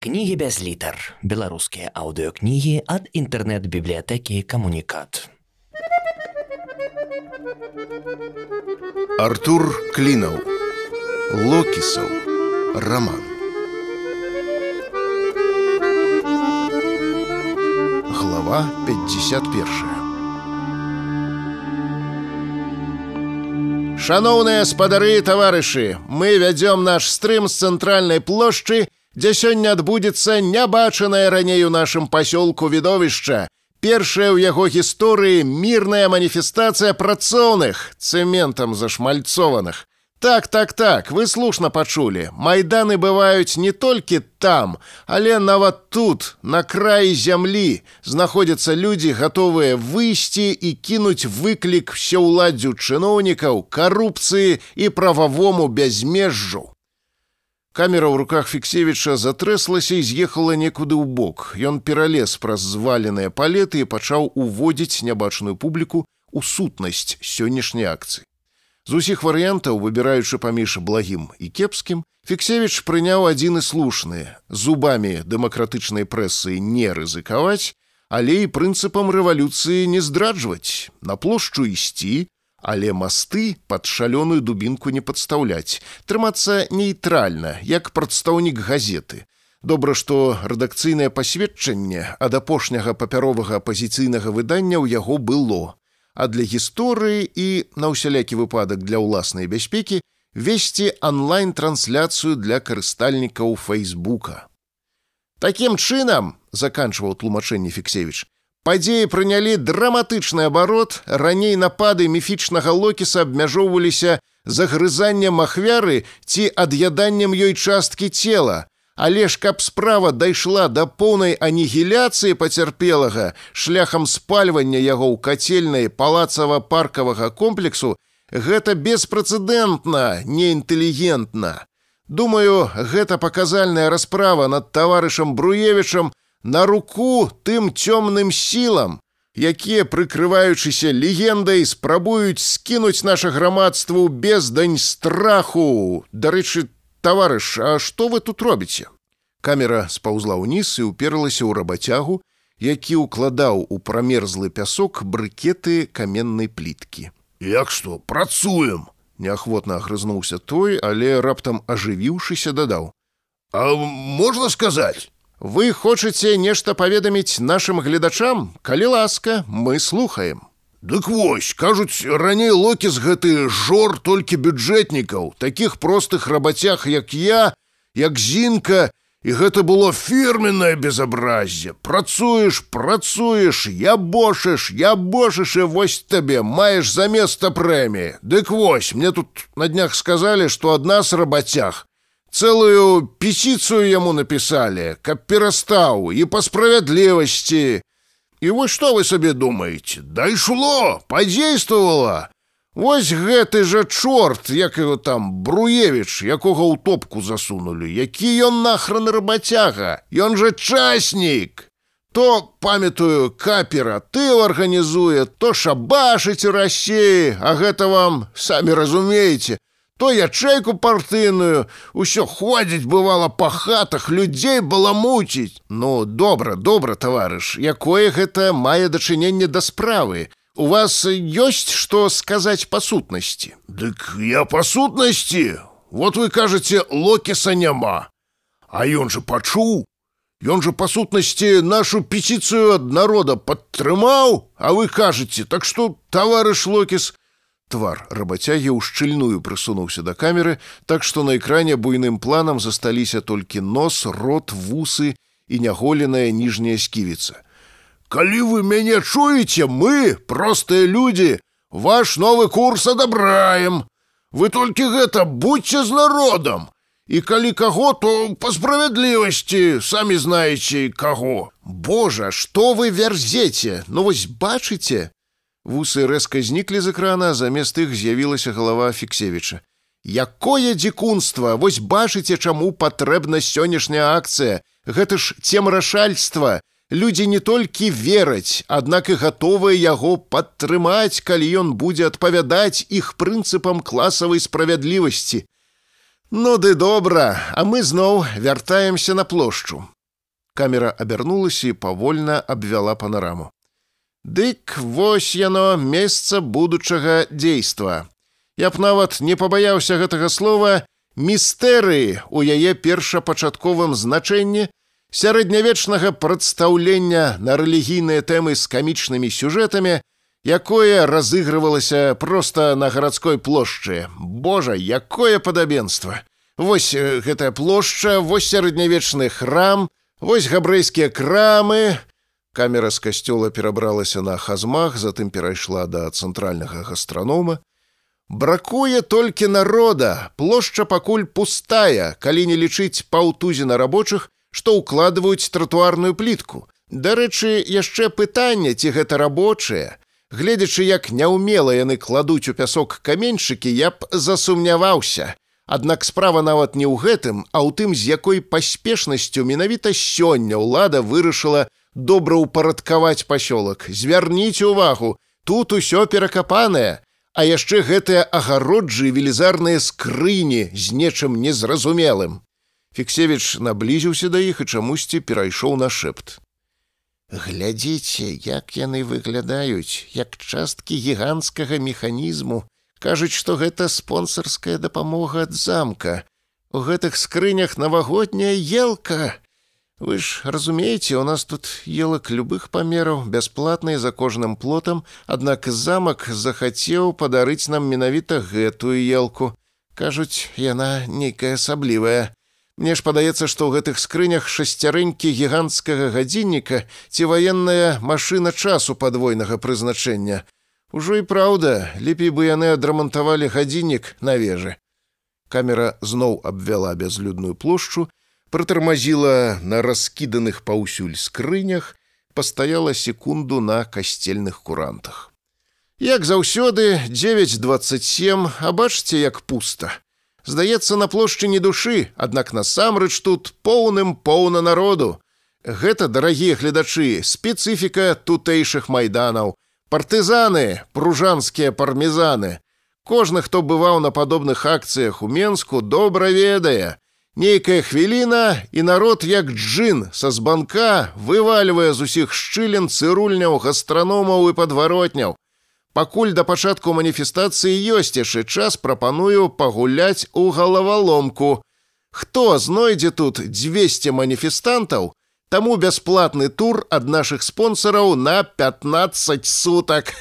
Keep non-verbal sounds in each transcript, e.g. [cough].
Кнігі без літар. Беларускія аўдыёкнігі ад інтэрнэт-бібліятэкі камунікат. Артур Клінаў. Локісаў. Раман. Глава 51. Шаноўныя спадары і таварышы, мы вядзём наш стрым з цэнтральнай плошчы, дзе сёння адбудзецца нябачанае раней у нашым пасёлку відовішча. Першая ў яго гісторыі мірная маніфестацыя працоўных цэментам зашмальцованых. Так, так, так, вы слушна пачулі. Майданы бываюць не толькі там, але нават тут, на краі зямлі, знаходзяцца людзі, гатовыя выйсці і кінуць выклік всеўладдзю чыноўнікаў, карупцыі і прававому бязмежжу. Камера ў руках фіксевіча затрэслася і з'ехала некуды ў бок. Ён пералез праз зваленыя палеты і пачаў уводзіць нябачную публіку ў сутнасць сённяшняй акцыі. З усіх варыянтаў, выбіраючы паміж благім і кепскім, Фіксевіч прыняў адзін і слушны, зубамі дэмакратычнай прэсы не рызыкаваць, але і прынцыпам рэвалюцыі не здраджваць, на плошчу ісці, але масты пад шалёную дубінку не падстаўляць, трымацца нейтральна, як прадстаўнік газеты. Добра, што рэдакцыйнае пасведчанне ад апошняга папяровага апазіцыйнага выдання ў яго было а для гісторыі і на ўсялякі выпадак для ўласнай бяспекі весці онлайн-трансляцыю для карыстальнікаў фейсбука. Такім чынам заканчваў тлумачэнне фіксевіч падзеі прынялі драматычны абарот раней напады міфічнага локіса абмяжоўваліся загрызаннем ахвяры ці ад'яданнем ёй часткі цела Але ж каб справа дайшла да поўнай анігіляцыі пацярпелага шляхам спальвання яго ў кацельнай палацава-паркавага комплексу, гэта беспрэцэдэнтна, неінтэлігентна. Думаю, гэта паказальная расправа над таварышам Бруевічам на руку тым цёмным сілам, якія, прыкрываючыся легендай, спрабуюць скінуць наша грамадству бездань страху. Дарэчы, таварыш а что вы тут робіце? Камера спаўзла ўніз і ўперлася ў рабацягу які ўкладаў у прамерзлы пясок брыкеты каменнай пліткі. Як што працуем! Неахвотна агрызнуўся той але раптам ажывіўшыся дадаў. А можна сказаць вы хочаце нешта паведаміць нашим гледачам калі ласка мы слухаем Дык вось, кажуць, раней локіс гэты жор толькі бюджэтнікаў, такіх простых рабацях, як я, як зінка, і гэта было фірменнае безобраззе. Працуеш, працуеш, я бошыш, я бошыш і вось табе, маеш заместа прэміі. Дык вось, мне тут на днях сказалі, што ад нас рабацях. Цэлую песіцыю яму напісалі, каб перастаў і па справядлівасці, І вось што вы сабе думаеце, дайшло, падзействавала. Вось гэты жа чорт, як его там Бруевіч, якога ў топку засунулі, які ён нахран рабацяга, Ён жа часнік. То памятаю капера ты арганізуе, то шабашыць рассеі, а гэта вам самі разумееце, то ячэйку партыйную усё ходзіць бывала па хатах людзей баламуціць ну добра добра таварыш якое гэта мае дачыненне да справы. У вас ёсць што сказаць па сутнасці? Дык я па сутнасці. Вот вы кажаце локіса няма. А ён жа пачуў. Ён жа па сутнасці нашу пеціцыю ад народа падтрымаў, а вы кажаце, так што таварыш локіс Твар рабацягі ў шчыльную прысунуўся да камеры, так што на экране буйным планам засталіся толькі нос, рот, вусы і няголеная ніжняя сківіца. Калі вы мяне чуеце, мы, простыя людзі, ваш новы курс адабраем. Вы толькі гэта будьце з народам. І калі каго, то па справядлівасці самі знаеце каго. Божа, што вы вярзеце, Ну вось бачыце, Вусы рэзка зніклі з экрана, замест іх з'явілася галава фіксевіча. Якое дзікунства, вось бачыце, чаму патрэбна сённяшняя акцыя. Гэта ж цемрашальства. Людзі не толькі вераць, аднак і гатовыя яго падтрымаць, калі ён будзе адпавядаць іх прынцыпам класавай справядлівасці. Ну ды добра, а мы зноў вяртаемся на плошчу. Камера абярнулася і павольна абвяла панараму. Дык вось яно месца будучага дзейства. Я б нават не пабаяўся гэтага слова містэрыі у яе першапачатковым значэнні сярэднявечнага прадстаўлення на рэлігійныя тэмы з камічнымі сюжэтамі, якое разыгрывалася проста на гарадской плошчы. Божа, якое падабенства! Вось гэтая плошча, вось сярэднявечны храм, вось габрэйскія крамы. Камера з касцёла перабралася на хазмах, затым перайшла да цэнтральнага гастранома. Бракуе толькі народа, плошча пакуль пустая, калі не лічыць паўтузіна рабочых, што ўкладваюць тратуарную плітку. Дарэчы, яшчэ пытанне, ці гэта рабочыя, Гледзячы, як няўмела яны кладуць у пясок каменьчыкі, я б засумняваўся. Аднак справа нават не ў гэтым, а ў тым, з якой паспешнасцю менавіта сёння ўлада вырашыла добраўпарадкаваць пасёлак. Звярніце ўвагу, тут усё перакапанае, А яшчэ гэтыя агароджы велізарныя скрыні з нечым незразумелым. Фіксевіч наблізіўся да іх і чамусьці перайшоў на шэпт. Глядзіце, як яны выглядаюць, як часткі гіганцкага механізму, кажуць, што гэта спонсарская дапамога ад замка. У гэтых скрынях навагодняя елка. Вы ж разумееце, у нас тут елак любых памераў, бясплатнай за кожным плотам, аднак замак захацеў падарыць нам менавіта гэтую елку. Кажуць, яна нейкая асаблівая. Мне ж падаецца, што ў гэтых скрынях шасцярынькі гіганцкага гадзінніка ці ваенная машына часу падвойнага прызначэння. Ужо і праўда, лепей бы яны адрамантавалі гадзіннік на вежы. Камера зноў абвяла бязлюдную плошчу, прытармазіла на раскіданых паўсюль скрынях, пастаяла секунду на касцельных курантах. Як заўсёды 927, а бачце, як пуста. Здаецца, на плошчы не душы, аднак насамрэч тут поўным поўна народу. Гэта, дарагія гледачы, спецыфіка тутэйшых майданаў, партызаны, пружанскія пармезаны. Кожны, хто бываў на падобных акцыях у Менску, добра ведае. Нейкая хвіліна і народ як джин са збанка вывальвае з усіх шчылін цырульняў гастраномаў і падваротняў. Пакуль да пачатку маніфестацыі ёсць яшчэ час прапаную пагуляць у галаваломку. Хто знойдзе тут 200 маніфестантаў, таму бясплатны тур ад нашых спонсараў на 15 сутак.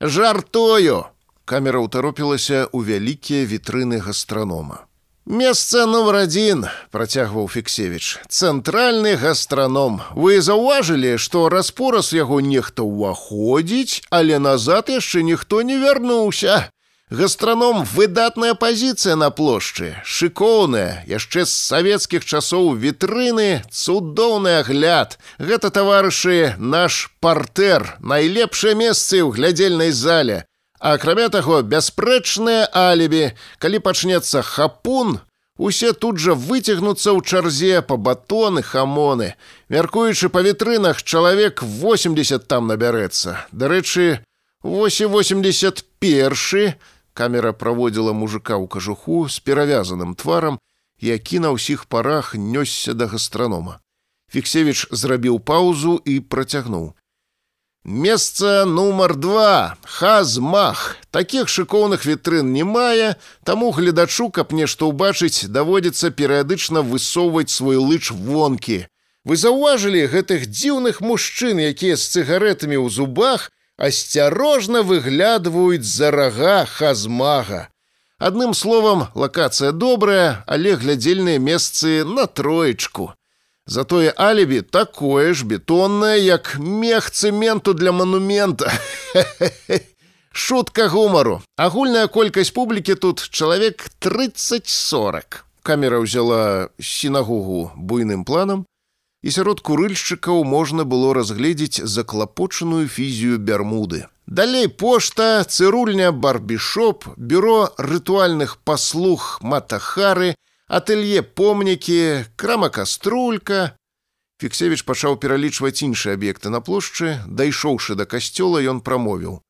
Жартою! Камера ўтаропілася ў вялікія вітрыны гастранома. Месца нумар адзін, працягваў Фіксевіч. Цэнтральны гастраном. Вы заўважылі, што распораз яго нехта ўваходзіць, але назад яшчэ ніхто не вярнуўся. Гастраном выдатная пазіцыя на плошчы, шыкоўная, яшчэ з савецкіх часоў вітрыны, цудоўны агляд. Гэта таварышы наш партер, найлепшыя месцы ў глядзельнай зале. Акрамя таго, бясспрэчнае алібі, калі пачнецца хапун, усе тут жа выцягнуцца ў чарзе па батоны хамоны. Мяркуючы па вітрынах, чалавек 80 там набярэцца. Дарэчы, 881 камера праводзіла мужика ў кажуху з перавязаным тварам, які на ўсіх парах нёсся да гастранома. Фіксевіч зрабіў паўзу і працягнуў. Месца нумар два хазмах таких шыкоўных вітрын не мае, таму гледачу, каб нешта ўбачыць, даводзіцца перыядычна высоўваць свой лыч вонкі. Вы заўважылі гэтых дзіўных мужчын, якія з цыгаретамі ў зубах асцярожна выглядваюць за рага хазмага. Адным словам, лакацыя добрая, але глядзельныя месцы на троечку. Затое алібі такое ж бетоннае, як мех цэменту для манумента. [laughs] Шутка гумару. Агульная колькасць публікі тут чалавек 30-40. Камера ўзяла сінагогу буйным планам, і сярод курыльшчыкаў можна было разгледзець заклапочаную фізію бярмуды. Далей пошта, цырульня барбішоп, бюро рытуальных паслуг матахары, ателье помнікі, крама каструлька. Фіксевіч пачаў пералічваць іншыя аб'екты на плошчы, дайшоўшы да касцёла, ён прамовіў: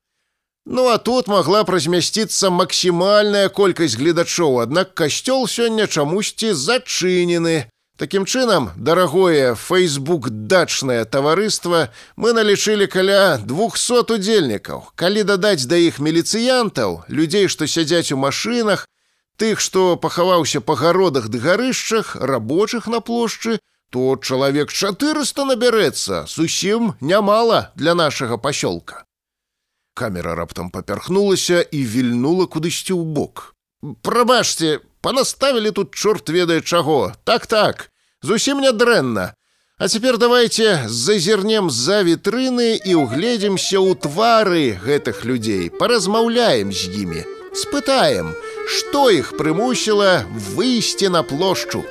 Ну а тут магла б размясціцца максімальная колькасць гледачоў, аднак касцёл сёння чамусьці зачынены. Такім чынам, дарагое фейсбук дачнае таварыства мы налічылі каля 200 удзельнікаў. Калі дадаць да іх міліцыянтаў, людзей, што сядзяць у машынах, тых, што пахаваўся па гародах ды гарышчах, рабочых на плошчы, то чалавек 400 набярэцца, зусім нямала для нашага пасёлка. Камера раптам папярхнулася і вільнула кудысьці ў бок. Прабачце, панаставілі тут чорт ведае чаго. Так так, зусім нядрэнна. А цяпер давайте зазірнем з-за вітрыны і ўгледзімся ў твары гэтых людзей, паразмаўляем з імі, спытаем, што іх прымусіла выйсці на плошчу.